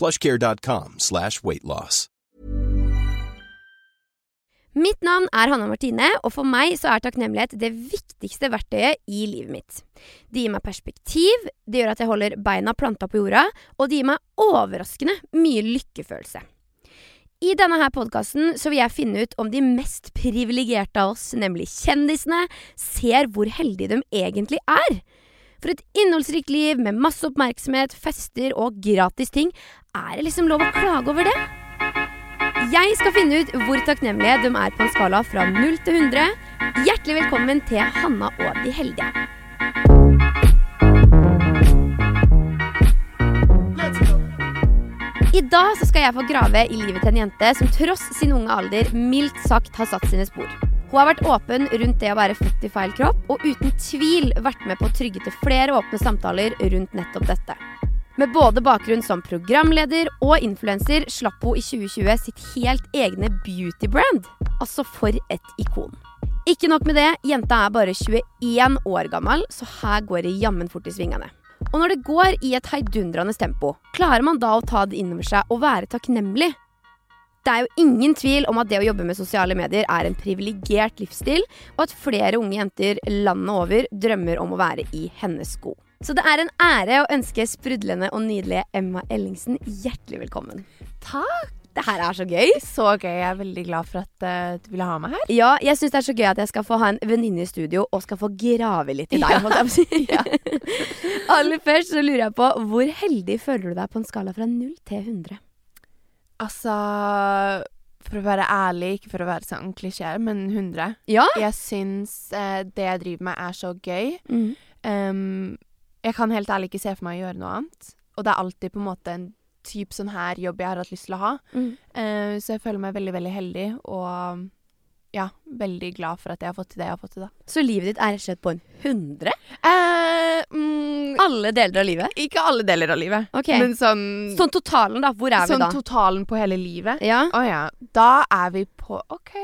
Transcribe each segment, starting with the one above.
plushcare.com slash weightloss. Mitt navn er Hanna Martine, og for meg så er takknemlighet det viktigste verktøyet i livet mitt. Det gir meg perspektiv, det gjør at jeg holder beina planta på jorda, og det gir meg overraskende mye lykkefølelse. I denne her podkasten vil jeg finne ut om de mest privilegerte av oss, nemlig kjendisene, ser hvor heldige de egentlig er. For et innholdsrikt liv med masse oppmerksomhet, fester og gratis ting, er det liksom lov å klage over det? Jeg skal finne ut hvor takknemlige de er på en skala fra 0 til 100. Hjertelig velkommen til Hanna og de heldige. I dag så skal jeg få grave i livet til en jente som tross sin unge alder mildt sagt har satt sine spor. Hun har vært åpen rundt det å være født i feil kropp, og uten tvil vært med på å trygge til flere åpne samtaler rundt nettopp dette. Med både bakgrunn som programleder og influenser slapp hun i 2020 sitt helt egne beauty-brand. Altså for et ikon. Ikke nok med det, jenta er bare 21 år gammel, så her går det jammen fort i svingene. Og når det går i et heidundrende tempo, klarer man da å ta det innover seg og være takknemlig? Det er jo ingen tvil om at det å jobbe med sosiale medier er en privilegert livsstil, og at flere unge jenter landet over drømmer om å være i hennes sko. Så det er en ære å ønske sprudlende og nydelige Emma Ellingsen hjertelig velkommen. Takk! Det her er så gøy. Så gøy. Jeg er veldig glad for at uh, du ville ha meg her. Ja, jeg syns det er så gøy at jeg skal få ha en venninne i studio og skal få grave litt i deg. Ja. si. Aller først så lurer jeg på hvor heldig føler du deg på en skala fra 0 til 100? Altså For å være ærlig, ikke for å være sånn klisjé, men 100. Ja? Jeg syns eh, det jeg driver med, er så gøy. Mm. Um, jeg kan helt ærlig ikke se for meg å gjøre noe annet. Og det er alltid på en måte en type sånn her jobb jeg har hatt lyst til å ha. Mm. Uh, så jeg føler meg veldig, veldig heldig, og ja, veldig glad for at jeg har fått til det jeg har fått til, da. Så livet ditt er rett og slett på en 100? Eh, mm, Alle deler av livet? ikke alle deler av livet, Okay. men sånn Sånn totalen, da. Hvor er Sånn vi da? Sånn totalen på hele livet? Ja. Å ja. Da er vi på OK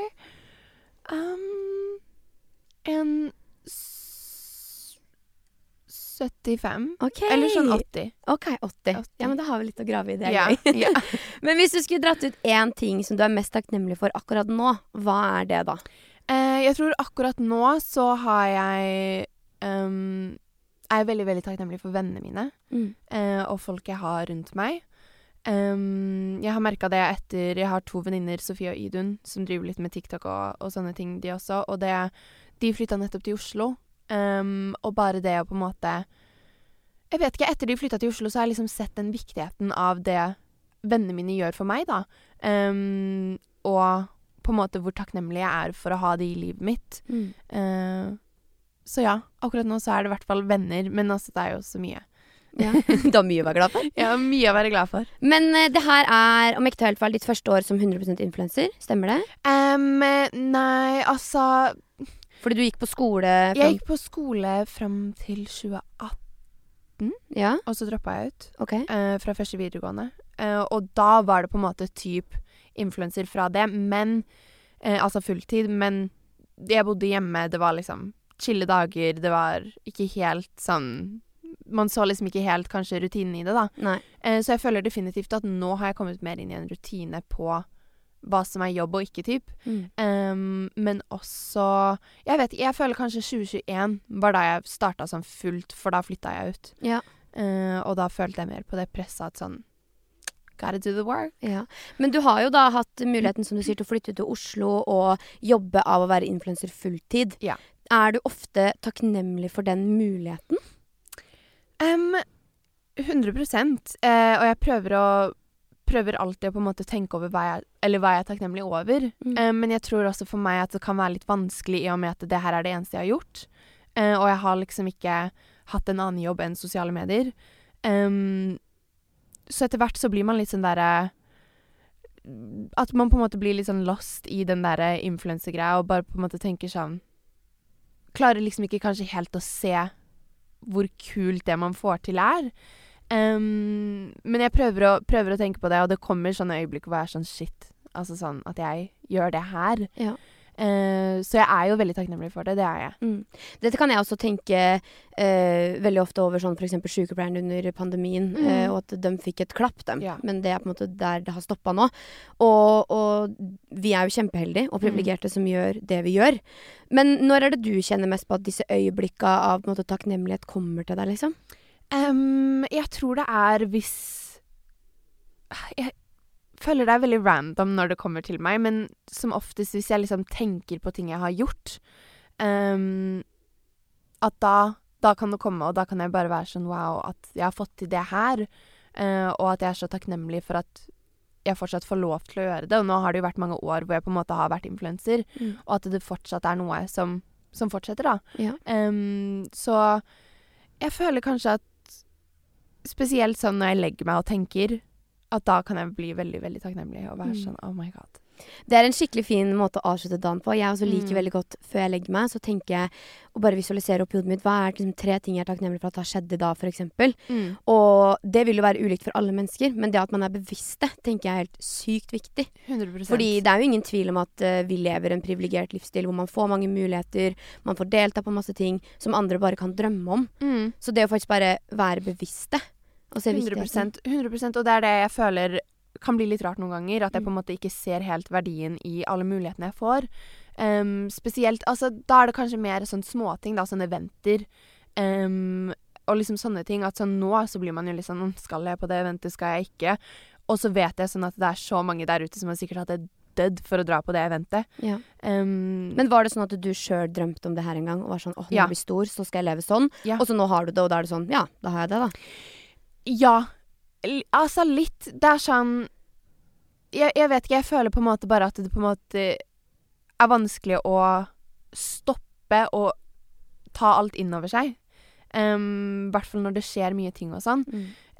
um, En 75. Okay. Eller sånn 80. Ok, 80. 80. Ja, men da har vi litt å grave i. Det er Ja, gøy. ja. men hvis du skulle dratt ut én ting som du er mest takknemlig for akkurat nå, hva er det da? Eh, jeg tror akkurat nå så har jeg um, Er jeg veldig, veldig takknemlig for vennene mine Mm. eh, og folk jeg har rundt meg. Um, jeg har merka det etter Jeg har to venninner, Sofie og Idun, som driver litt med TikTok og, og sånne ting, de også. Og det, de flytta nettopp til Oslo. Um, og bare det å på en måte Jeg vet ikke, etter de flytta til Oslo, så har jeg liksom sett den viktigheten av det vennene mine gjør for meg, da. Um, og på en måte hvor takknemlig jeg er for å ha de i livet mitt. Eh, så ja, akkurat nå så er det i hvert fall venner, men altså det er jo så mye. Ja. du har mye å være glad for. Ja, mye å være glad for. Men uh, det her er, om ikke tar helt feil, ditt første år som 100% influenser. Stemmer det? Um, nei, altså Fordi du gikk på skole Jeg gikk på skole fram til 2018, Ja, og så droppa jeg ut Okay. Uh, fra første videregående. Uh, og da var det på en måte typ influenser fra det, men uh, Altså fulltid, men jeg bodde hjemme, det var liksom chille dager, det var ikke helt sånn Man så liksom ikke helt kanskje rutinen i det, da. Eh, så jeg føler definitivt at nå har jeg kommet mer inn i en rutine på hva som er jobb og ikke, typ. Mm. Um, men også Jeg vet ikke, jeg føler kanskje 2021 var da jeg starta sånn fullt, for da flytta jeg ut. Ja. Uh, og da følte jeg mer på det presset at sånn gotta do the work. Ja. Men du har jo da hatt muligheten som du sier, til å flytte til Oslo og jobbe av å være influenser fulltid. Ja. Er du ofte takknemlig for den muligheten? Um, 100 uh, Og jeg prøver å Prøver alltid å på en måte tenke over hva jeg, eller hva jeg er takknemlig over. Mm. Eh, men jeg tror også for meg at det kan være litt vanskelig i og med at det her er det eneste jeg har gjort. Uh, og jeg har liksom ikke hatt en annen jobb enn sosiale medier. Um, så etter hvert så blir man litt sånn derre At man på en måte blir litt sånn lost i den derre influensegreia og bare på en måte tenker sånn Klarer liksom ikke kanskje helt å se hvor kult det man får til, er. Um, men jeg prøver å, prøver å tenke på det, og det kommer sånne øyeblikk hvor jeg er sånn shit. Altså sånn at jeg gjør det her. Ja. Uh, så jeg er jo veldig takknemlig for det. Det er jeg. Mm. Dette kan jeg også tenke uh, veldig ofte over sånn f.eks. sykepleierne under pandemien, mm. uh, og at de fikk et klapp, dem. Ja. Men det er på en måte der det har stoppa nå. Og, og vi er jo kjempeheldige og privilegerte som gjør det vi gjør. Men når er det du kjenner mest på at disse øyeblikka av måte, takknemlighet kommer til deg, liksom? Em, jeg tror det er hvis Jeg føler det er veldig random når det kommer til meg, men som oftest hvis jeg liksom tenker på ting jeg har gjort, um, at da, da kan det komme, og da kan jeg bare være sånn wow, at jeg har fått til det her, Uh, og at jeg er så takknemlig for at jeg fortsatt får lov til å gjøre det. Og nå har det jo vært mange år hvor jeg på en måte har vært influenser, og at det fortsatt er noe som, som fortsetter, da. Ja. Um, så jeg føler kanskje at Spesielt sånn når jeg legger meg og tenker, at da kan jeg bli veldig veldig takknemlig og være Mm. sånn oh my god. Det er en skikkelig fin måte å avslutte dagen på. Jeg også liker Mm. veldig godt før jeg legger meg, så tenker jeg å bare visualisere opp i hodet mitt hva er liksom, tre ting jeg er takknemlig for at har skjedd i dag, f.eks. Og det vil jo være ulikt for alle mennesker, men det at man er bevisst det, tenker jeg er helt sykt viktig. 100 Fordi det er jo ingen tvil om at uh, vi lever en privilegert livsstil hvor man får mange muligheter, man får delta på masse ting som andre bare kan drømme om. mm. Så det å faktisk bare være bevisst det, og se viktigheten 100%, 100 Og det er det jeg føler kan bli litt rart noen ganger. At jeg på en Mm. måte ikke ser helt verdien i alle mulighetene jeg får. Um, spesielt Altså, da er det kanskje mer sånn småting, da. Sånne eventer. Um, og liksom sånne ting. At sånn nå så blir man jo litt sånn Skal jeg på det eventet, skal jeg ikke? Og så vet jeg sånn at det er så mange der ute som har sikkert hatt et dødd for å dra på det eventet. Ja. Um, Men var det sånn at du sjøl drømte om det her en gang? Og var sånn åh, når Ja. jeg blir stor, så skal jeg leve sånn. Ja. Og så nå har du det, og da er det sånn ja, da har jeg det, da. Ja. L- Altså litt. Det er sånn jeg, jeg vet ikke, jeg føler på en måte bare at det på en måte er vanskelig å stoppe og ta alt inn over seg. I hvert fall når det skjer mye ting og sånn.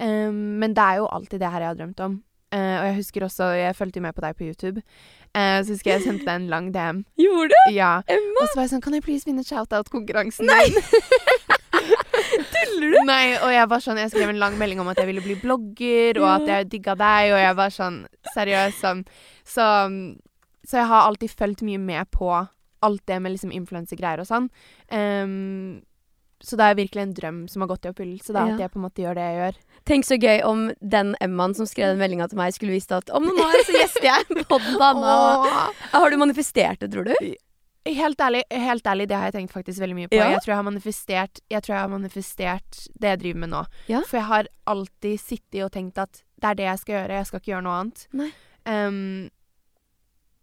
Em, men det er jo alltid det her jeg har drømt om. Uh, og jeg husker også Jeg fulgte med på deg på YouTube. Uh, så husker jeg jeg sendte deg en lang DM. Gjorde du? Ja. Emma? Og så var jeg sånn Kan jeg please vinne shout-out-konkurransen din? Tuller du? Nei, og jeg var sånn Jeg skrev en lang melding om at jeg ville bli blogger, og at jeg digga deg, og jeg var sånn seriøs sånn. Så, så jeg har alltid fulgt mye med på alt det med liksom influensegreier og sånn. Um, så det er virkelig en drøm som har gått i oppfyllelse, da, Ja. at jeg på en måte gjør det jeg gjør. Tenk så gøy om den Emmaen som skrev den meldinga til meg, skulle visst at om noen år så gjester jeg podden. Har du manifestert det, tror du? Helt ærlig, helt ærlig, det har jeg tenkt faktisk veldig mye på. Ja? Jeg tror jeg Jeg tror jeg har manifestert det jeg driver med nå. Ja. For jeg har alltid sittet og tenkt at det er det jeg skal gjøre, jeg skal ikke gjøre noe annet. Em,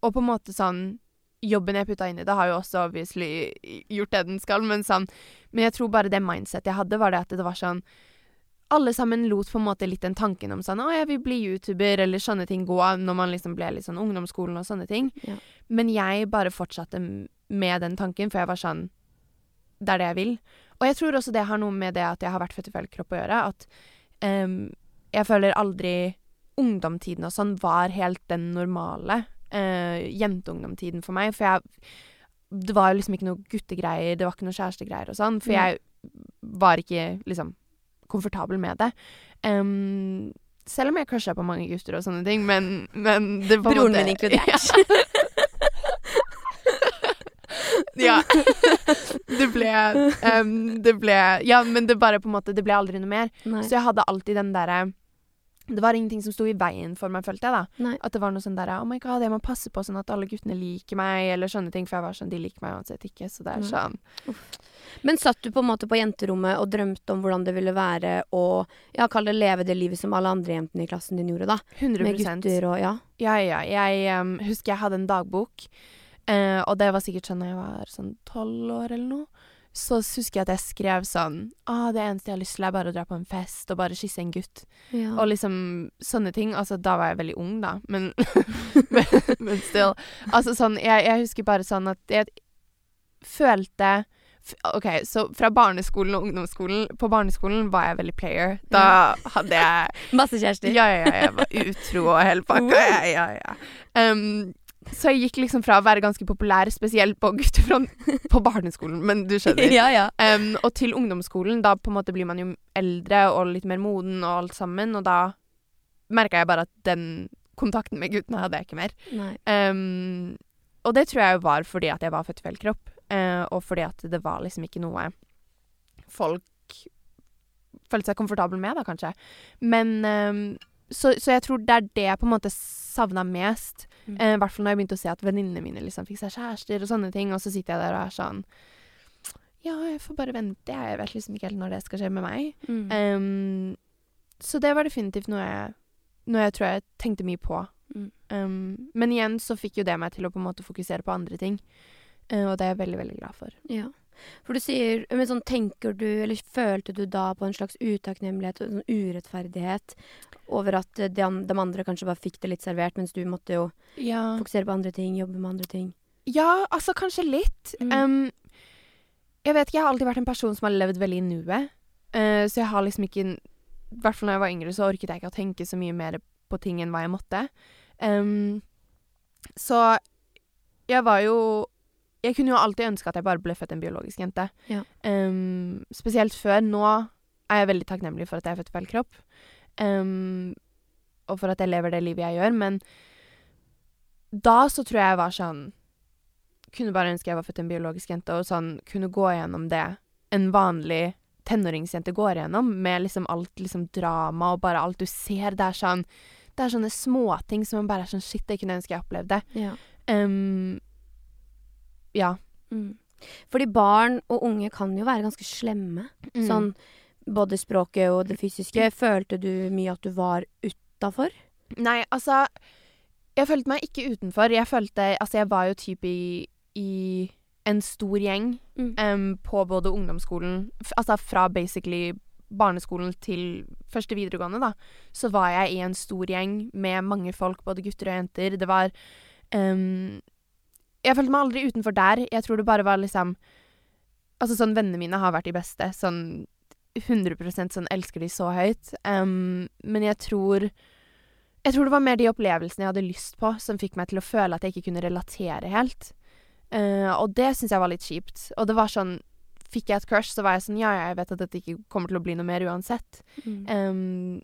og på en måte sånn Jobben jeg putta inn i det, har jo også obviously gjort det den skal, men sånn Men jeg tror bare det mindsetet jeg hadde, var det at det var sånn alle sammen lot på en måte litt den tanken om sånn 'Å, jeg vil bli YouTuber', eller sånne ting gå når man liksom ble litt sånn ungdomsskolen og sånne ting. Ja. Men jeg bare fortsatte med den tanken, for jeg var sånn Det er det jeg vil. Og jeg tror også det har noe med det at jeg har vært født i feil kropp å gjøre. At um, jeg føler aldri ungdomstiden og sånn var helt den normale uh, jenteungdomstiden for meg. For jeg Det var liksom ikke noe guttegreier, det var ikke noe kjærestegreier og sånn. For jeg var ikke liksom komfortabel med det. Um, selv om jeg crusha på mange gutter og sånne ting, men, men det var Broren min inkludert. Ja. det ble um, Det ble Ja, men det bare på en måte Det ble aldri noe mer. Nei. Så jeg hadde alltid den derre Det var ingenting som sto i veien for meg, følte jeg, da. Nei. At det var noe sånn der Oh my god, jeg må passe på sånn at alle guttene liker meg, eller sånne ting. For jeg var sånn De liker meg uansett ikke, så det er sånn Men satt du på en måte på jenterommet og drømte om hvordan det ville være å ja, kall det leve det livet som alle andre jentene i klassen din gjorde, da? 100 Med gutter og Ja. Ja, ja. Jeg um, husker jeg hadde en dagbok, eh, og det var sikkert sånn da jeg var sånn tolv år eller noe. Så husker jeg at jeg skrev sånn ah, Det eneste jeg har lyst til, er bare å dra på en fest og bare kysse en gutt. ja. Og liksom sånne ting. Altså, da var jeg veldig ung, da, men Men, men still. Altså sånn Jeg, jeg husker bare sånn at jeg følte OK, så fra barneskolen og ungdomsskolen På barneskolen var jeg veldig player. Da hadde jeg Masse kjærester. Ja, ja, ja. Jeg var utro og hele pakka. Ja, ja, ja. Um, så jeg gikk liksom fra å være ganske populær, spesielt på guttefront, på barneskolen, men du skjønner. ja, ja. Um, og til ungdomsskolen, da på en måte blir man jo eldre og litt mer moden og alt sammen, og da merka jeg bare at den kontakten med guttene hadde jeg ikke mer. Um, og det tror jeg var fordi at jeg var født i feil kropp, uh, og fordi at det var liksom ikke noe folk følte seg komfortable med, da, kanskje. Men um, så, så jeg tror det er det jeg på en måte savna mest. Mm. eh, I hvert fall når jeg begynte å se at venninnene mine liksom fikk seg kjærester og sånne ting, og så sitter jeg der og er sånn Ja, jeg får bare vente, jeg vet liksom ikke helt når det skal skje med meg. Mm. Um, så det var definitivt noe jeg, noe jeg tror jeg tenkte mye på. Mm. Um, men igjen så fikk jo det meg til å på en måte fokusere på andre ting. Uh, og det er jeg veldig, veldig glad for. Ja. For du sier Men sånn tenker du, eller følte du da på en slags utakknemlighet og sånn urettferdighet over at eh, de, an de andre kanskje bare fikk det litt servert, mens du måtte jo Ja, fokusere på andre ting, jobbe med andre ting? ja altså kanskje litt. Mm. Um, jeg vet ikke, jeg har alltid vært en person som har levd veldig i nuet. Uh, så jeg har liksom ikke I hvert fall når jeg var yngre, så orket jeg ikke å tenke så mye mer på ting enn hva jeg måtte. Um, så jeg var jo Jeg kunne jo alltid ønske at jeg bare ble født en biologisk jente. Ja. Um, spesielt før. Nå er jeg veldig takknemlig for at jeg er født i feil kropp. Um, og for at jeg lever det livet jeg gjør, men da så tror jeg jeg var sånn Kunne bare ønske jeg var født en biologisk jente, og sånn kunne gå gjennom det en vanlig tenåringsjente går gjennom, med liksom alt liksom drama og bare alt du ser. Det er sånn Det er sånne småting som man bare er sånn Shit, det kunne jeg ønske jeg opplevde. Ja. Um, ja. Mm. Fordi barn og unge kan jo være ganske slemme. Mm. Sånn både språket og det fysiske. Følte du mye at du var utafor? Nei, altså Jeg følte meg ikke utenfor. Jeg følte Altså, jeg var jo type i, i en stor gjeng Mm. um, på både ungdomsskolen Altså fra basically barneskolen til første videregående, da. Så var jeg i en stor gjeng med mange folk, både gutter og jenter. Det var em, Jeg følte meg aldri utenfor der. Jeg tror det bare var liksom Altså sånn, vennene mine har vært de beste. Sånn 100 sånn elsker de så høyt. Um, men jeg tror jeg tror det var mer de opplevelsene jeg hadde lyst på, som fikk meg til å føle at jeg ikke kunne relatere helt. Uh, og det syns jeg var litt kjipt. Og det var sånn Fikk jeg et crush, så var jeg sånn Ja, jeg vet at dette ikke kommer til å bli noe mer uansett. Mm. Em,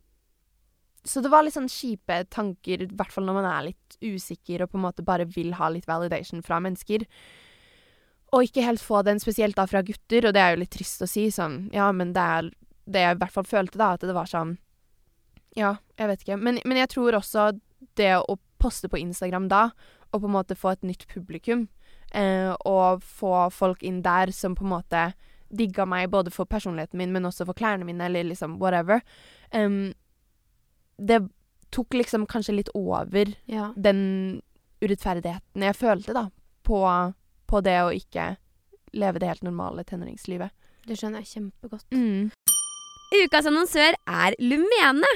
så det var litt sånn kjipe tanker, i hvert fall når man er litt usikker og på en måte bare vil ha litt validation fra mennesker. Og ikke helt få den, spesielt da fra gutter, og det er jo litt trist å si, sånn Ja, men det er det jeg i hvert fall følte, da, at det var sånn Ja, jeg vet ikke. Men, men jeg tror også det å poste på Instagram da, og på en måte få et nytt publikum, eh, og få folk inn der som på en måte digga meg både for personligheten min, men også for klærne mine, eller liksom whatever, em, det tok liksom kanskje litt over Ja. den urettferdigheten jeg følte, da, på, på det å ikke leve det helt normale tenåringslivet. Det skjønner jeg kjempegodt. Mm. Ukas annonsør er Lumene.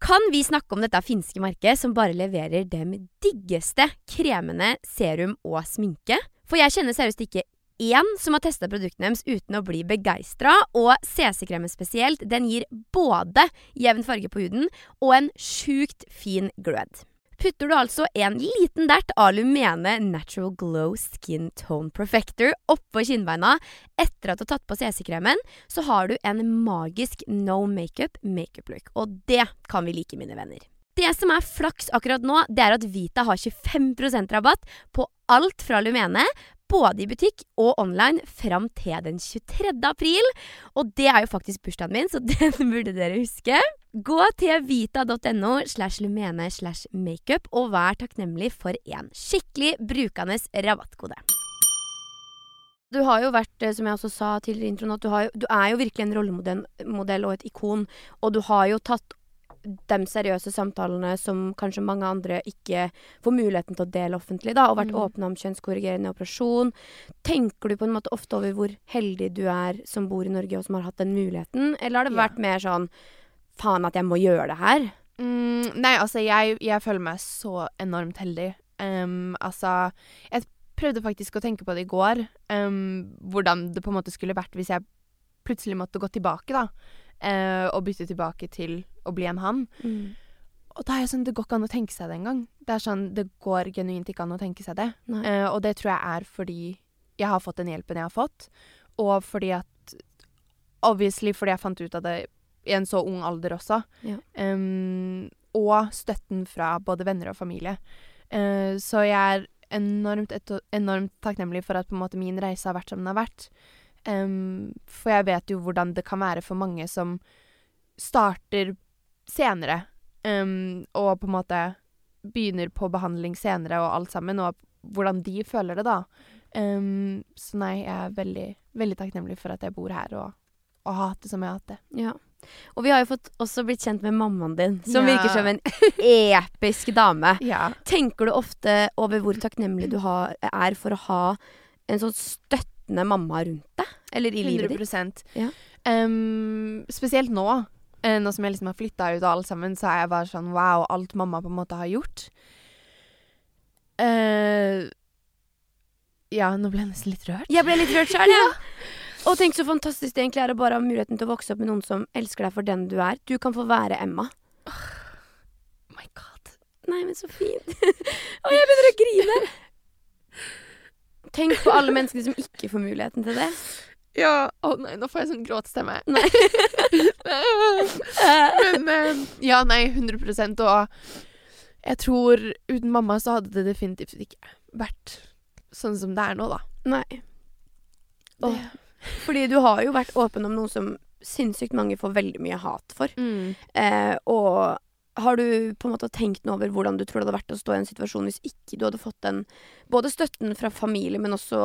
Kan vi snakke om dette finske markedet som bare leverer dem diggeste kremene, serum og sminke? For jeg kjenner seriøst ikke én som har testa produktene deres uten å bli begeistra, og CC-kremen spesielt, den gir både jevn farge på huden og en sjukt fin glød. Putter du altså en liten dert Alumene Natural Glow Skin Tone Perfector oppå kinnbeina etter at du har tatt på CC-kremen, så har du en magisk no makeup makeup-look. Og det kan vi like, mine venner. Det som er flaks akkurat nå, det er at Vita har 25% rabatt på alt fra Lumene, både i butikk og online, fram til den 23. april. Og det er jo faktisk bursdagen min, så den burde dere huske. Gå til vita.no slash lumene slash makeup og vær takknemlig for en skikkelig brukende rabattkode. Du har jo vært, eh, som jeg også sa tidligere i introen, at du, jo, du er jo virkelig en rollemodell og et ikon. Og du har jo tatt de seriøse samtalene som kanskje mange andre ikke får muligheten til å dele offentlig, da, og vært Mm. åpne om kjønnskorrigerende operasjon. Tenker du på en måte ofte over hvor heldig du er som bor i Norge og som har hatt den muligheten, eller har det Ja. vært mer sånn faen at jeg må gjøre det her? Mm, nei, altså, jeg, jeg føler meg så enormt heldig. Um, altså, jeg prøvde faktisk å tenke på det i går, um, hvordan det på en måte skulle vært hvis jeg plutselig måtte gå tilbake, da. Uh, og bytte tilbake til å bli en han. Og da er jeg sånn, det går ikke an å tenke seg det engang. Det er sånn, det går genuint ikke an å tenke seg det. Eh, og det tror jeg er fordi jeg har fått den hjelpen jeg har fått, og fordi at Obviously fordi jeg fant ut av det i en så ung alder også. Ja. Um, og støtten fra både venner og familie. Uh, så jeg er enormt, enormt takknemlig for at måte min reise har vært som den har vært. Um, for jeg vet jo hvordan det kan være for mange som starter senere, Um, og på en måte begynner på behandling senere og alt sammen, og hvordan de føler det da. Um, så nei, jeg er veldig, veldig takknemlig for at jeg bor her og, og har hatt det som jeg har hatt det. Ja. Og vi har jo fått også blitt kjent med mammaen din, som Ja. virker som en episk dame. Ja. Tenker du ofte over hvor takknemlig du har, er for å ha en sånn støttende mamma rundt deg? Eller i livet ditt? 100 Ja. Um, Spesielt nå. Eh, Nå som jeg liksom har flytta ut og alt sammen, så er jeg bare sånn wow, alt mamma på en måte har gjort. Uh, ja, nå ble jeg nesten litt rørt. Jeg ble litt rørt sjøl, ja. Og tenk så fantastisk det egentlig er å bare ha muligheten til å vokse opp med noen som elsker deg for den du er. Du kan få være Emma. Oh my god. Nei, men så fint. Og jeg begynner å grine. Tenk på alle menneskene som ikke får muligheten til det. Ja. Å nei, nå får jeg sånn gråtstemme. Nei. Men ja, nei, 100% Og jeg tror uten mamma så hadde det definitivt ikke vært sånn som det er nå, da. Nei. Oh. Fordi du har jo vært åpen om noe som sinnssykt mange får veldig mye hat for. Mm. Eh, og har du på en måte tenkt noe over hvordan du tror det hadde vært å stå i en situasjon hvis ikke du hadde fått den både støtten fra familie, men også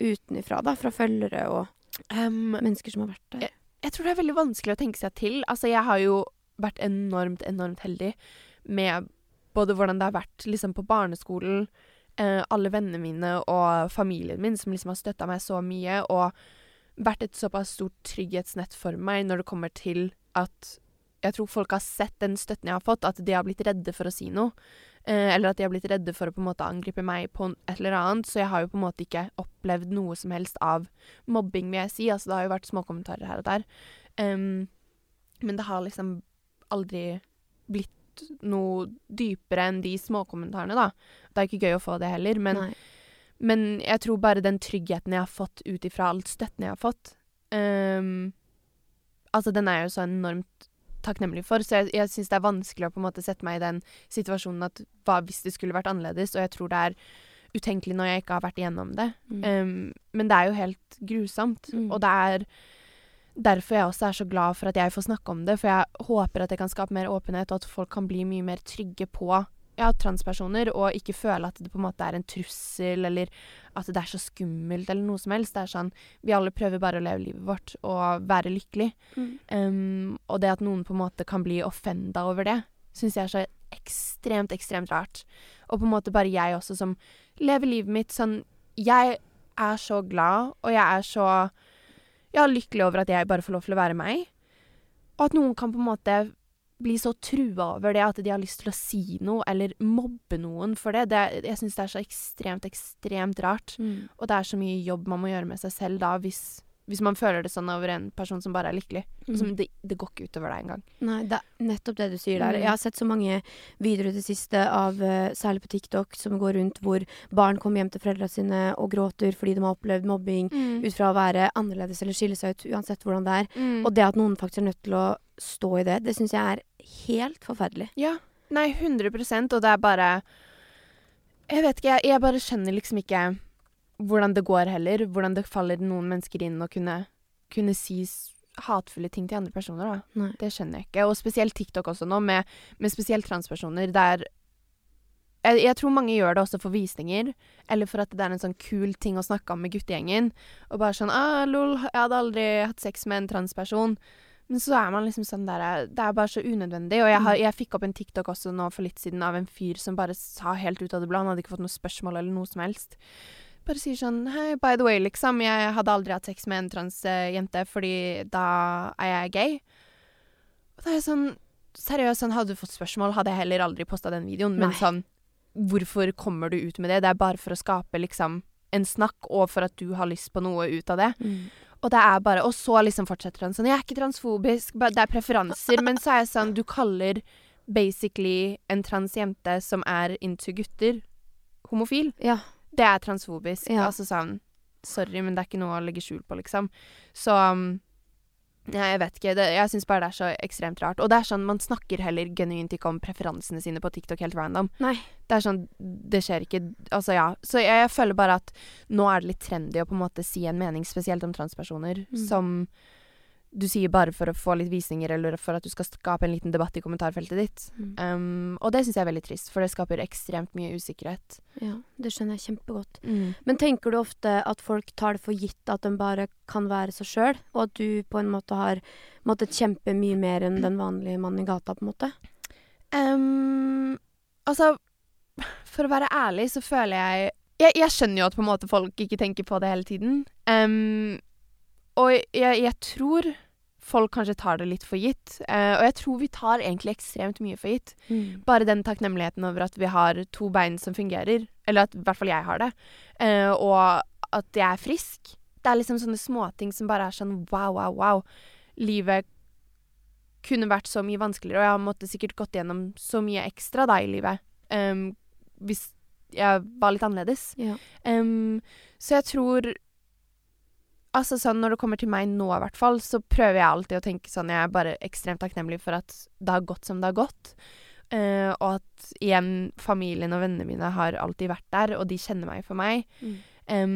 utenifra, da, fra følgere og um, mennesker som har vært der? jeg tror det er veldig vanskelig å tenke seg til. Altså, jeg har jo vært enormt, enormt heldig med både hvordan det har vært liksom på barneskolen, eh, alle vennene mine og familien min som liksom har støtta meg så mye, og vært et såpass stort trygghetsnett for meg når det kommer til at jeg tror folk har sett den støtten jeg har fått, at de har blitt redde for å si noe. Eh, eller at de har blitt redde for å på en måte angripe meg på et eller annet. Så jeg har jo på en måte ikke opplevd noe som helst av mobbing, vil jeg si. Altså, det har jo vært småkommentarer her og der. Um, men det har liksom aldri blitt noe dypere enn de småkommentarene, da. Det er ikke gøy å få det heller, men, men jeg tror bare den tryggheten jeg har fått ut ifra all støtten jeg har fått um, Altså, den er jo så enormt takknemlig for, så jeg, jeg syns det er vanskelig å på en måte sette meg i den situasjonen at hva hvis det skulle vært annerledes, og jeg tror det er utenkelig når jeg ikke har vært igjennom det. Mm. Um, men det er jo helt grusomt, Mm. og det er derfor jeg også er så glad for at jeg får snakke om det, for jeg håper at det kan skape mer åpenhet, og at folk kan bli mye mer trygge på ja, transpersoner, og ikke føle at det på en måte er en trussel, eller at det er så skummelt, eller noe som helst. Det er sånn Vi alle prøver bare å leve livet vårt og være lykkelig. Mm. Um, og det at noen på en måte kan bli offenda over det, syns jeg er så ekstremt, ekstremt rart. Og på en måte bare jeg også som lever livet mitt sånn Jeg er så glad, og jeg er så ja, lykkelig over at jeg bare får lov til å være meg. Og at noen kan på en måte bli så trua over det at de har lyst til å si noe, eller mobbe noen for det. det jeg syns det er så ekstremt, ekstremt rart. Mm. Og det er så mye jobb man må gjøre med seg selv da, hvis, hvis man føler det sånn over en person som bare er lykkelig. Mm. Som det, det går ikke utover deg engang. Nei, det er nettopp det du sier der. Mm. Jeg har sett så mange videoer i det siste av, eh, særlig på TikTok, som går rundt hvor barn kommer hjem til foreldrene sine og gråter fordi de har opplevd mobbing ut fra å være annerledes eller skille seg ut, uansett hvordan det er. Mm. Og det at noen faktisk er nødt til å stå i det, det syns jeg er helt forferdelig. Ja. Nei, 100 og det er bare Jeg vet ikke, jeg, jeg bare skjønner liksom ikke hvordan det går heller. Hvordan det faller noen mennesker inn å kunne, kunne si hatefulle ting til andre personer, da. Nei. Det skjønner jeg ikke. Og spesielt TikTok også nå, med, med spesielt transpersoner, der jeg, jeg tror mange gjør det også for visninger, eller for at det er en sånn kul ting å snakke om med guttegjengen. Og bare sånn ah, 'Lol, jeg hadde aldri hatt sex med en transperson'. Men så er man liksom sånn der Det er bare så unødvendig. Og jeg, har, jeg fikk opp en TikTok også nå for litt siden av en fyr som bare sa helt ut av det blå, han hadde ikke fått noe spørsmål eller noe som helst. Bare sier sånn Hei, by the way, liksom, jeg hadde aldri hatt sex med en transjente fordi da er jeg gay. Og da er jeg sånn Seriøst, sånn, hadde du fått spørsmål, hadde jeg heller aldri posta den videoen. Men Nei. sånn Hvorfor kommer du ut med det? Det er bare for å skape liksom en snakk, og for at du har lyst på noe ut av det. Mm. Og det er bare Og så liksom fortsetter han sånn Jeg er ikke transfobisk, det er preferanser. men så er jeg sånn Du kaller basically en transjente som er into gutter, homofil. Ja. Det er transfobisk. Ja. Altså sånn Sorry, men det er ikke noe å legge skjul på, liksom. Så um, ja, jeg vet ikke. Det, jeg syns bare det er så ekstremt rart. Og det er sånn, man snakker heller genuint ikke om preferansene sine på TikTok helt random. Nei. Det er sånn, det skjer ikke Altså, ja. Så jeg, jeg føler bare at nå er det litt trendy å på en måte si en mening, spesielt om transpersoner, Mm. som du sier bare for å få litt visninger, eller for at du skal skape en liten debatt i kommentarfeltet ditt. Mm. Um, og det syns jeg er veldig trist, for det skaper ekstremt mye usikkerhet. Ja, det skjønner jeg kjempegodt. Mm. Men tenker du ofte at folk tar det for gitt at de bare kan være seg sjøl, og at du på en måte har måttet kjempe mye mer enn den vanlige mannen i gata, på en måte? Um, altså, for å være ærlig så føler jeg Jeg, jeg skjønner jo at på en måte folk ikke tenker på det hele tiden. Um, og jeg, jeg tror folk kanskje tar det litt for gitt. Eh, og jeg tror vi tar egentlig ekstremt mye for gitt. Bare den takknemligheten over at vi har to bein som fungerer. Eller at i hvert fall jeg har det. Eh, og at jeg er frisk. Det er liksom sånne småting som bare er sånn wow, wow, wow. Livet kunne vært så mye vanskeligere, og jeg måtte sikkert gått gjennom så mye ekstra da i livet. um, hvis jeg var litt annerledes. Ja. Um, så jeg tror Altså sånn Når det kommer til meg nå, i hvert fall, så prøver jeg alltid å tenke sånn Jeg er bare ekstremt takknemlig for at det har gått som det har gått. Uh, og at igjen, familien og vennene mine har alltid vært der, og de kjenner meg for meg. Mm. Um,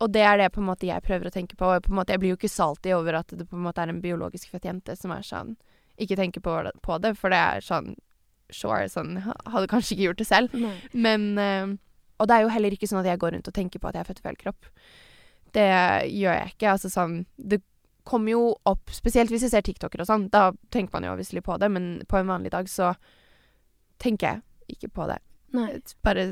og det er det på en måte jeg prøver å tenke på. Og på en måte, jeg blir jo ikke salty over at det på en måte er en biologisk født jente som er sånn Ikke tenker på på det, for det er sånn Sure, sånn Hadde kanskje ikke gjort det selv. Nei. Men uh, Og det er jo heller ikke sånn at jeg går rundt og tenker på at jeg er født i feil kropp. Det gjør jeg ikke. Altså sånn Det kommer jo opp Spesielt hvis jeg ser TikToker og sånn. Da tenker man jo obviously på det, men på en vanlig dag så tenker jeg ikke på det. Nei. Jeg bare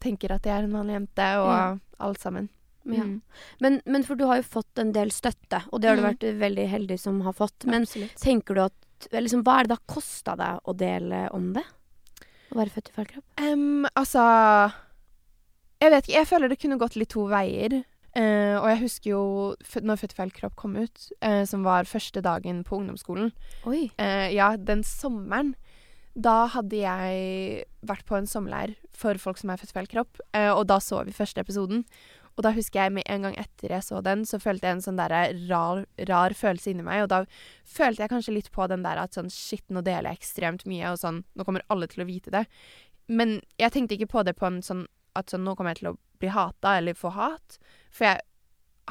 tenker at jeg er en vanlig jente, og Ja. alt sammen. Ja. Mm. Men, men for du har jo fått en del støtte, og det har du Mm. vært veldig heldig som har fått. Men Absolutt. tenker du at liksom, Hva er det har kosta deg å dele om det? Å være født i feil kropp? Um, altså Jeg vet ikke. Jeg føler det kunne gått litt to veier. Eh, og jeg husker jo når Født feil kropp kom ut, eh, som var første dagen på ungdomsskolen. Oi. Eh, ja, den sommeren. Da hadde jeg vært på en sommerleir for folk som er født feil kropp, eh, og da så vi første episoden. Og da husker jeg med en gang etter jeg så den, så følte jeg en sånn der rar, rar følelse inni meg. Og da følte jeg kanskje litt på den der at sånn shit, nå deler jeg ekstremt mye, og sånn nå kommer alle til å vite det. Men jeg tenkte ikke på det på en sånn at sånn nå kommer jeg til å bli hata eller få hat. For jeg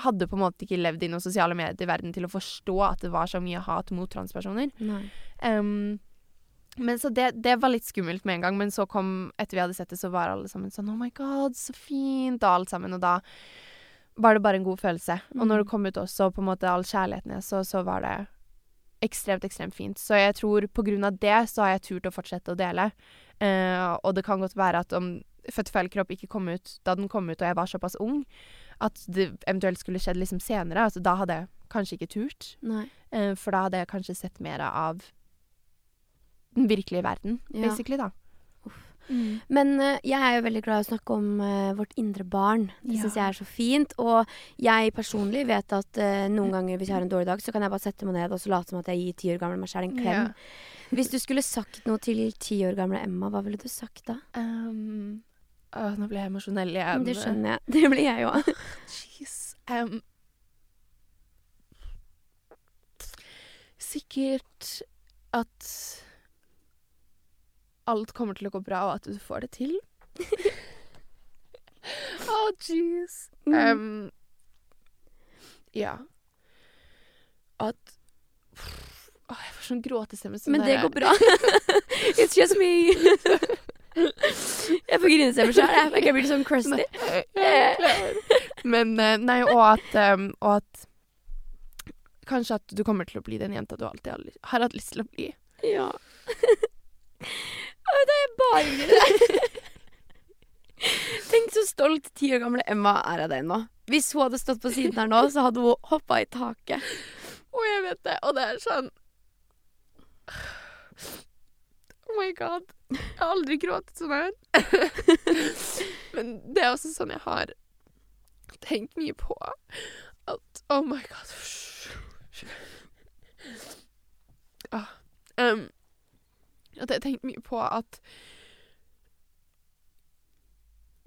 hadde på en måte ikke levd i noen sosiale medier i verden til å forstå at det var så mye hat mot transpersoner. Um, men så det, det var litt skummelt med en gang, men så kom, etter vi hadde sett det, så var alle sammen sånn Oh my god, så fint, og alt sammen. Og da var det bare en god følelse. Og når det kom ut også på en måte all kjærligheten jeg så, så var det ekstremt, ekstremt fint. Så jeg tror på grunn av det så har jeg turt å fortsette å dele. Uh, og det kan godt være at om Født i feil kropp ikke kom ut da den kom ut og jeg var såpass ung, at det eventuelt skulle skjedd liksom senere, altså da hadde jeg kanskje ikke turt. Nei. Eh, for da hadde jeg kanskje sett mer av den virkelige verden, Ja. basically, da. Mm. Men uh, jeg er jo veldig glad i å snakke om uh, vårt indre barn. Det Ja. syns jeg er så fint. Og jeg personlig vet at uh, noen ganger hvis jeg har en dårlig dag, så kan jeg bare sette meg ned og så late som at jeg gir ti år gamle meg sjæl en klem. Ja. Hvis du skulle sagt noe til ti år gamle Emma, hva ville du sagt da? Um, åh, nå ble jeg emosjonell igjen. Det skjønner jeg. Det blir jeg jo. Jeez. Um, sikkert at alt kommer til å gå bra, og at du får det til. Å, oh, jeez. Um, ja. at Åh, Jeg får sånn gråtestemme. sånn Men det der- går bra. It's just me. Jeg får grinestemmer sjøl, jeg. Jeg blir sånn crusty. Men eh, nei, og at, um, og at Kanskje at du kommer til å bli den jenta du alltid har, har hatt lyst til å bli. Ja. Å, det er bare hyggelig. Tenk så stolt ti år gamle Emma er av deg nå. Hvis hun hadde stått på siden her nå, så hadde hun hoppa i taket. Å, jeg vet det, og det er sånn Oh my god. Jeg har aldri grått sånn her. Men det er også sånn jeg har tenkt mye på at Oh my god. Ah, um, at jeg har tenkt mye på at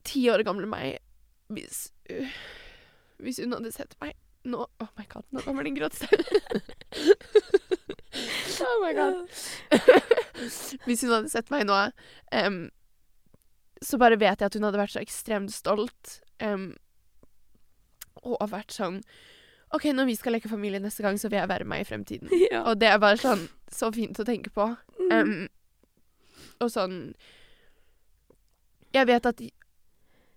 ti år gamle meg Hvis uh, Hvis hun hadde sett meg nå Oh my god, nå kommer det en gråtstemme. oh my god. Hvis hun hadde sett meg nå, um, så bare vet jeg at hun hadde vært så ekstremt stolt. Um, og vært sånn OK, når vi skal leke familie neste gang, så vil jeg være med i fremtiden. Ja. Og det er bare sånn så fint å tenke på. Um, og sånn Jeg vet at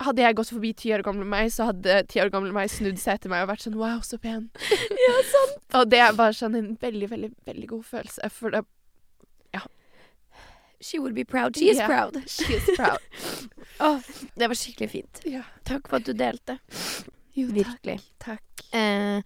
hadde jeg gått forbi ti år gamle meg, så hadde ti år gamle meg snudd seg etter meg og vært sånn Wow, så pen. ja, sant. Og det var sånn en veldig, veldig, veldig god følelse. For det She would be proud. She is yeah, proud. She is proud. oh, det var skikkelig fint. ja. Takk for at du delte. Jo, Virkelig. Takk. Eh,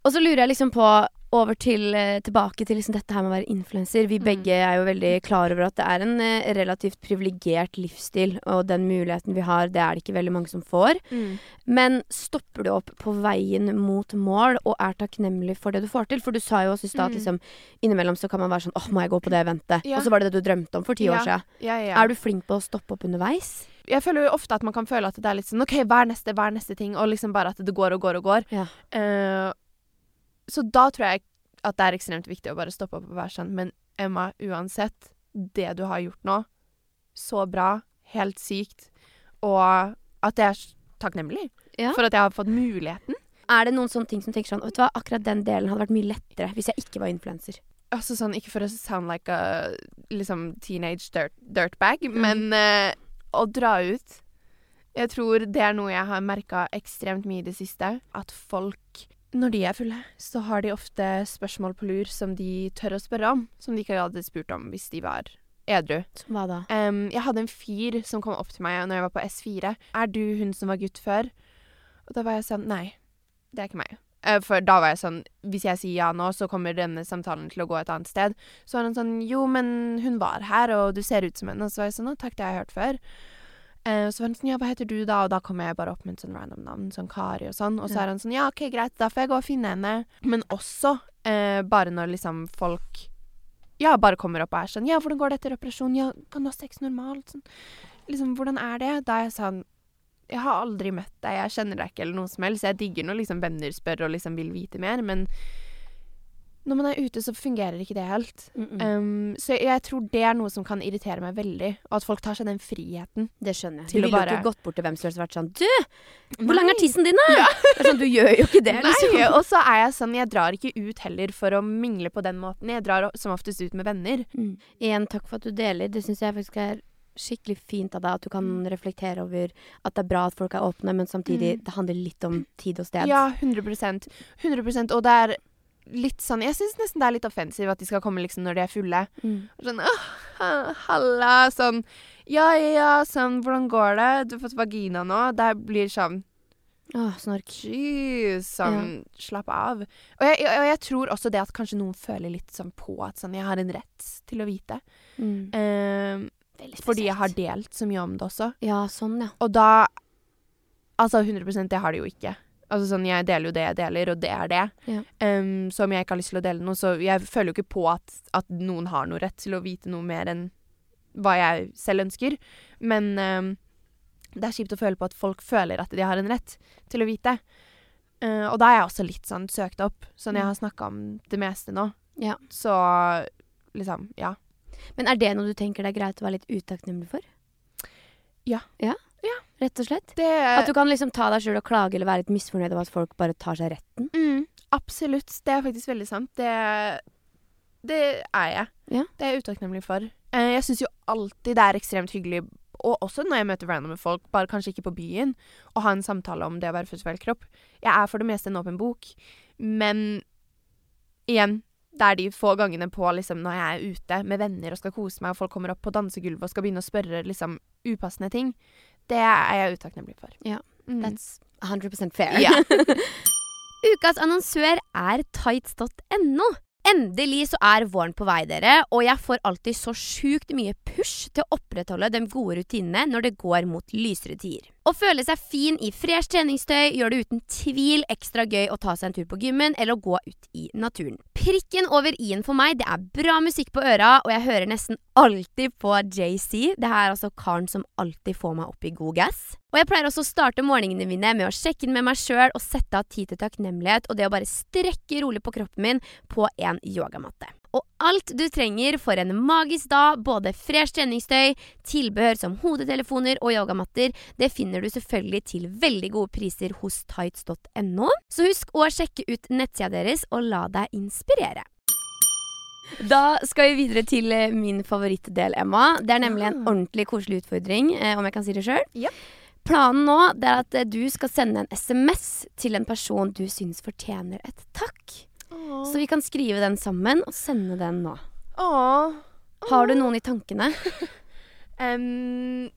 og så lurer jeg liksom på over til, eh, tilbake til liksom dette her med å være influenser. Vi Mm. begge er jo veldig klar over at det er en eh, relativt privilegert livsstil, og den muligheten vi har, det er det ikke veldig mange som får. Mm. Men stopper du opp på veien mot mål og er takknemlig for det du får til? For du sa jo også i stad at Mm. liksom, innimellom så kan man være sånn åh, må jeg gå på det eventet? Ja. Og så var det det du drømte om for ti Ja. år siden. Ja. Er du flink på å stoppe opp underveis? Jeg føler jo ofte at man kan føle at det er litt sånn OK, hva er neste, hva er neste ting? Og liksom bare at det går og går og går. Ja. Eh, så da tror jeg at det er ekstremt viktig å bare stoppe opp og være sånn Men Emma, uansett, det du har gjort nå, så bra, helt sykt, og at jeg er takknemlig Ja. for at jeg har fått muligheten. Er det noen sånne ting som tenker sånn Vet du hva, akkurat den delen hadde vært mye lettere hvis jeg ikke var influenser? Altså sånn, ikke for å sound like a liksom teenage dirt, dirtbag, men uh, å dra ut Jeg tror det er noe jeg har merka ekstremt mye i det siste. At folk, når de er fulle, så har de ofte spørsmål på lur som de tør å spørre om. Som de ikke hadde spurt om hvis de var edru. Som hva da? Um, jeg hadde en fyr som kom opp til meg når jeg var på S4. Er du hun som var gutt før? Og da var jeg sånn Nei, det er ikke meg. Uh, For da var jeg sånn Hvis jeg sier ja nå, så kommer denne samtalen til å gå et annet sted. Så var han sånn Jo, men hun var her, og du ser ut som henne. Og så var jeg sånn Å, takk, det har jeg hørt før. Eh, så var han sånn Ja, hva heter du da? Og da kom jeg bare opp med et sånn random navn, sånn Kari og sånn. Og så er han sånn Ja, OK, greit, da får jeg gå og finne henne. Men også eh, bare når liksom folk ja, bare kommer opp og er sånn Ja, hvordan går det etter operasjon? Ja, kan du ha sex normalt? Sånn. Liksom, hvordan er det? Da er jeg sånn Jeg har aldri møtt deg, jeg kjenner deg ikke eller noe som helst. Jeg digger når liksom venner spør og liksom vil vite mer, men når man er ute, så fungerer ikke det helt. Mm. Um, så jeg tror det er noe som kan irritere meg veldig, og at folk tar seg den friheten. Det skjønner jeg. Du å bare... jo ikke gått bort til hvem som helst og vært sånn Du, hvor lang er Nei. tissen din, da? Er sånn, du gjør jo ikke det, liksom. Nei, og så er jeg sånn Jeg drar ikke ut heller for å mingle på den måten. Jeg drar som oftest ut med venner. Mm. Igjen, takk for at du deler. Det syns jeg faktisk er skikkelig fint av deg. At du kan reflektere over at det er bra at folk er åpne, men samtidig Mm. det handler litt om tid og sted. Ja, 100% 100 Og det er litt sånn Jeg syns nesten det er litt offensiv at de skal komme liksom når de er fulle. Mm. Sånn «Åh, Halla. Sånn Ja, ja, ja. Sånn Hvordan går det? Du har fått vagina nå. Det blir sånn Åh, snork. Jeez. Sånn Slapp av. Og jeg, og jeg tror også det at kanskje noen føler litt sånn på at sånn Jeg har en rett til å vite. Mm. Veldig fordi jeg har delt så mye om det også. Ja, sånn, ja. Og da Altså 100% det har de jo ikke. Altså sånn, Jeg deler jo det jeg deler, og det er det. Ja. Um, så om jeg ikke har lyst til å dele noe, så jeg føler jo ikke på at, at noen har noe rett til å vite noe mer enn hva jeg selv ønsker. Men um, det er kjipt å føle på at folk føler at de har en rett til å vite. Uh, og da er jeg også litt sånn søkt opp, sånn jeg har snakka om det meste nå. Ja. Så liksom, ja. Men er det noe du tenker det er greit å være litt utakknemlig for? Ja. Ja? Rett og slett? Det At du kan liksom ta deg sjøl og klage eller være litt misfornøyd over at folk bare tar seg retten? mm, Absolutt. Det er faktisk veldig sant. Det, det er jeg. Ja. Det er jeg utakknemlig for. Eh, jeg syns jo alltid det er ekstremt hyggelig, og også når jeg møter randomme folk, bare kanskje ikke på byen, å ha en samtale om det å være født feil kropp. Jeg er for det meste en åpen bok, men igjen det er de få gangene på liksom, når jeg er ute med venner og skal kose meg, og folk kommer opp på dansegulvet og skal begynne å spørre liksom, upassende ting. Det er jeg utakknemlig for. Ja, Mm. That's 100% fair. Ja. Ukas annonsør er tights.no. Endelig så er våren på vei, dere, og jeg får alltid så sjukt mye push til å opprettholde de gode rutinene når det går mot lysere tider. Å føle seg fin i fresh treningstøy gjør det uten tvil ekstra gøy å ta seg en tur på gymmen eller å gå ut i naturen. Prikken over i-en for meg, det er bra musikk på øra, og jeg hører nesten alltid på JC. Det er altså karen som alltid får meg opp i god gass. Og jeg pleier også å starte morgenene mine med å sjekke inn med meg sjøl og sette av tid til takknemlighet og det å bare strekke rolig på kroppen min på en yogamatte. Og alt du trenger for en magisk dag, både fresh treningstøy, tilbehør som hodetelefoner og yogamatter, det finner du selvfølgelig til veldig gode priser hos tights.no. Så husk å sjekke ut nettsida deres og la deg inspirere. Da skal vi videre til eh, min favorittdel, Emma. Det er nemlig en ordentlig koselig utfordring, eh, om jeg kan si det sjøl. Ja. Planen nå er at eh, du skal sende en SMS til en person du syns fortjener et takk. Så vi kan skrive den sammen og sende den nå. Åh. Har du noen i tankene? um,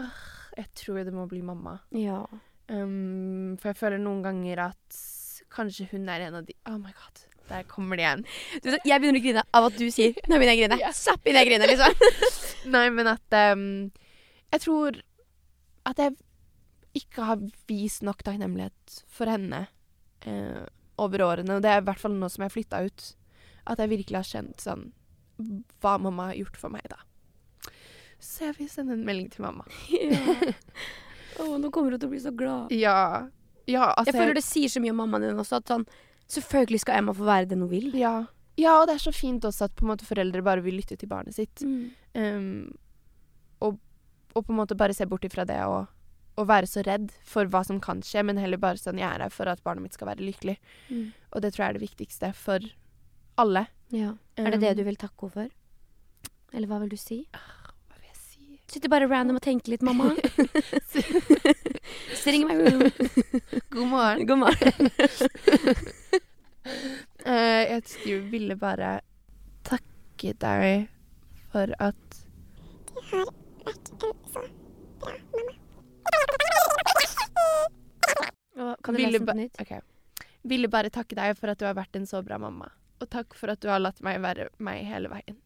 øh, jeg tror det må bli mamma. Ja. Um, for jeg føler noen ganger at kanskje hun er en av de Oh my god, der kommer det igjen. Du, jeg begynner å grine av at du sier 'nå begynner jeg å grine'. Yeah. Slapp inn, jeg griner, liksom. Nei, men at um, Jeg tror at jeg ikke har vist nok takknemlighet for henne eh, over årene. Og det er i hvert fall nå som jeg flytta ut, at jeg virkelig har kjent sånn Hva mamma har gjort for meg, da. Så jeg vil sende en melding til mamma. Ja. oh, nå kommer hun til å bli så glad. Ja. Ja, altså Jeg føler det sier så mye om mammaen din også, at sånn Selvfølgelig skal Emma få være den hun vil. Ja. ja, og det er så fint også at på en måte foreldre bare vil lytte til barnet sitt. Mm. Um, og, og på en måte bare se bort ifra det og, og være så redd for hva som kan skje, men heller bare sånn Jeg er her for at barnet mitt skal være lykkelig. Mm. Og det tror jeg er det viktigste for alle. Ja. Er det det Um, du vil takke henne for? Eller hva vil du si? Hva vil jeg si? Sitter bare random og tenker litt, mamma. Så ringer my room. God morgen. God morgen. uh, jeg skulle ville bare takke deg for at Kan du lese den på nytt? Okay. Ville bare takke deg for at du har vært en så bra mamma. Og takk for at du har latt meg være meg hele veien.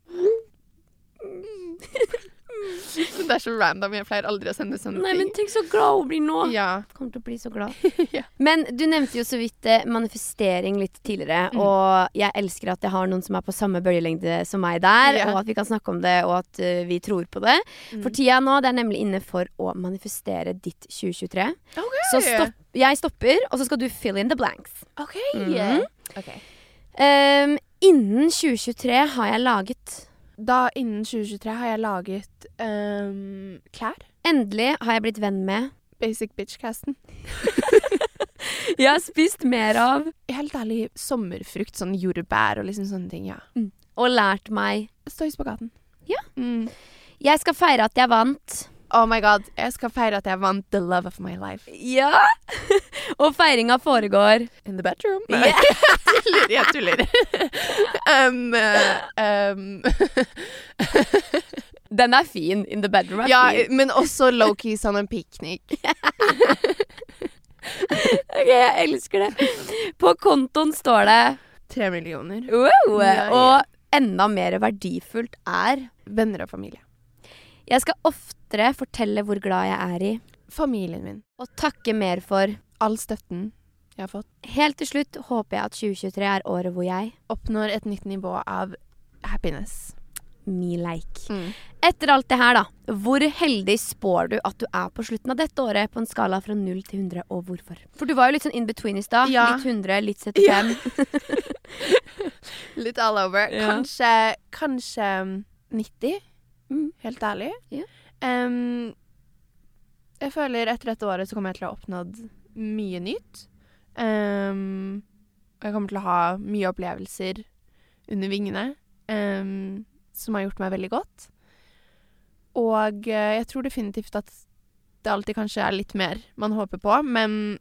det er så random. Jeg pleier aldri å sende sånne Nei, men tenk så glad hun blir nå. Ja. Kommer til å bli så glad. Ja. Men du nevnte jo så vidt eh, manifestering litt tidligere, Mm. og jeg elsker at jeg har noen som er på samme bølgelengde som meg der, Ja. og at vi kan snakke om det, og at uh, vi tror på det. Mm. For tida nå, det er nemlig inne for å manifestere ditt 2023. Okay. Så stopp, jeg stopper, og så skal du fill in the blanks. OK. Mhm. okay. Um, innen 2023 har jeg laget Da innen 2023 har jeg laget um, klær. Endelig har jeg blitt venn med Basic bitch-casten. Jeg har spist mer av Helt ærlig, sommerfrukt, sånn jordbær og liksom sånne ting, ja. og lært meg Stå i spagaten. Ja. Mm. Jeg skal feire at jeg vant. Oh my god, jeg skal feire at jeg vant the love of my life. Ja! og feiringa foregår In the bedroom. Yeah. tuller, jeg tuller. um, eh, um, Den er fin. In the bedroom er ja, fin. men også low-key sånn en piknik. Ok, jeg elsker det. På kontoen står det Tre millioner. wow. Og enda mer verdifullt er Venner og familie. Jeg skal oftere fortelle hvor glad jeg er i, Familien min. og takke mer for. All støtten jeg har fått. Helt til slutt håper jeg at 2023 er året hvor jeg Oppnår et nytt nivå av happiness. me like. Mm. Etter alt det her, da. Hvor heldig spår du at du er på slutten av dette året på en skala fra 0 til 100, og hvorfor? For du var jo litt sånn in between i stad. Ja. Litt 100, litt 75. Litt all over. Ja. Kanskje, kanskje 90, Mm. helt ærlig. Yeah. Um, jeg føler etter dette året så kommer jeg til å ha oppnådd mye nytt. Um, og jeg kommer til å ha mye opplevelser under vingene um, som har gjort meg veldig godt. Og uh, jeg tror definitivt at det alltid kanskje er litt mer man håper på, men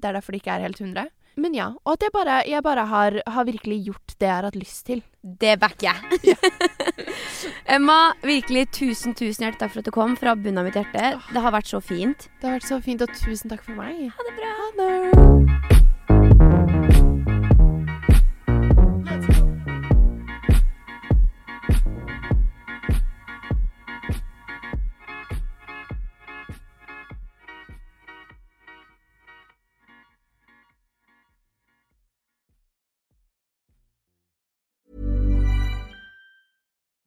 det er derfor det ikke er helt 100. Men ja, og at jeg bare, jeg bare har, har, virkelig gjort det jeg har hatt lyst til. Det backer jeg. Emma, virkelig tusen, tusen hjertelig takk for at du kom fra bunnen av mitt hjerte. Det har vært så fint. Det har vært så fint, og tusen takk for meg. Ha det bra. Ha det.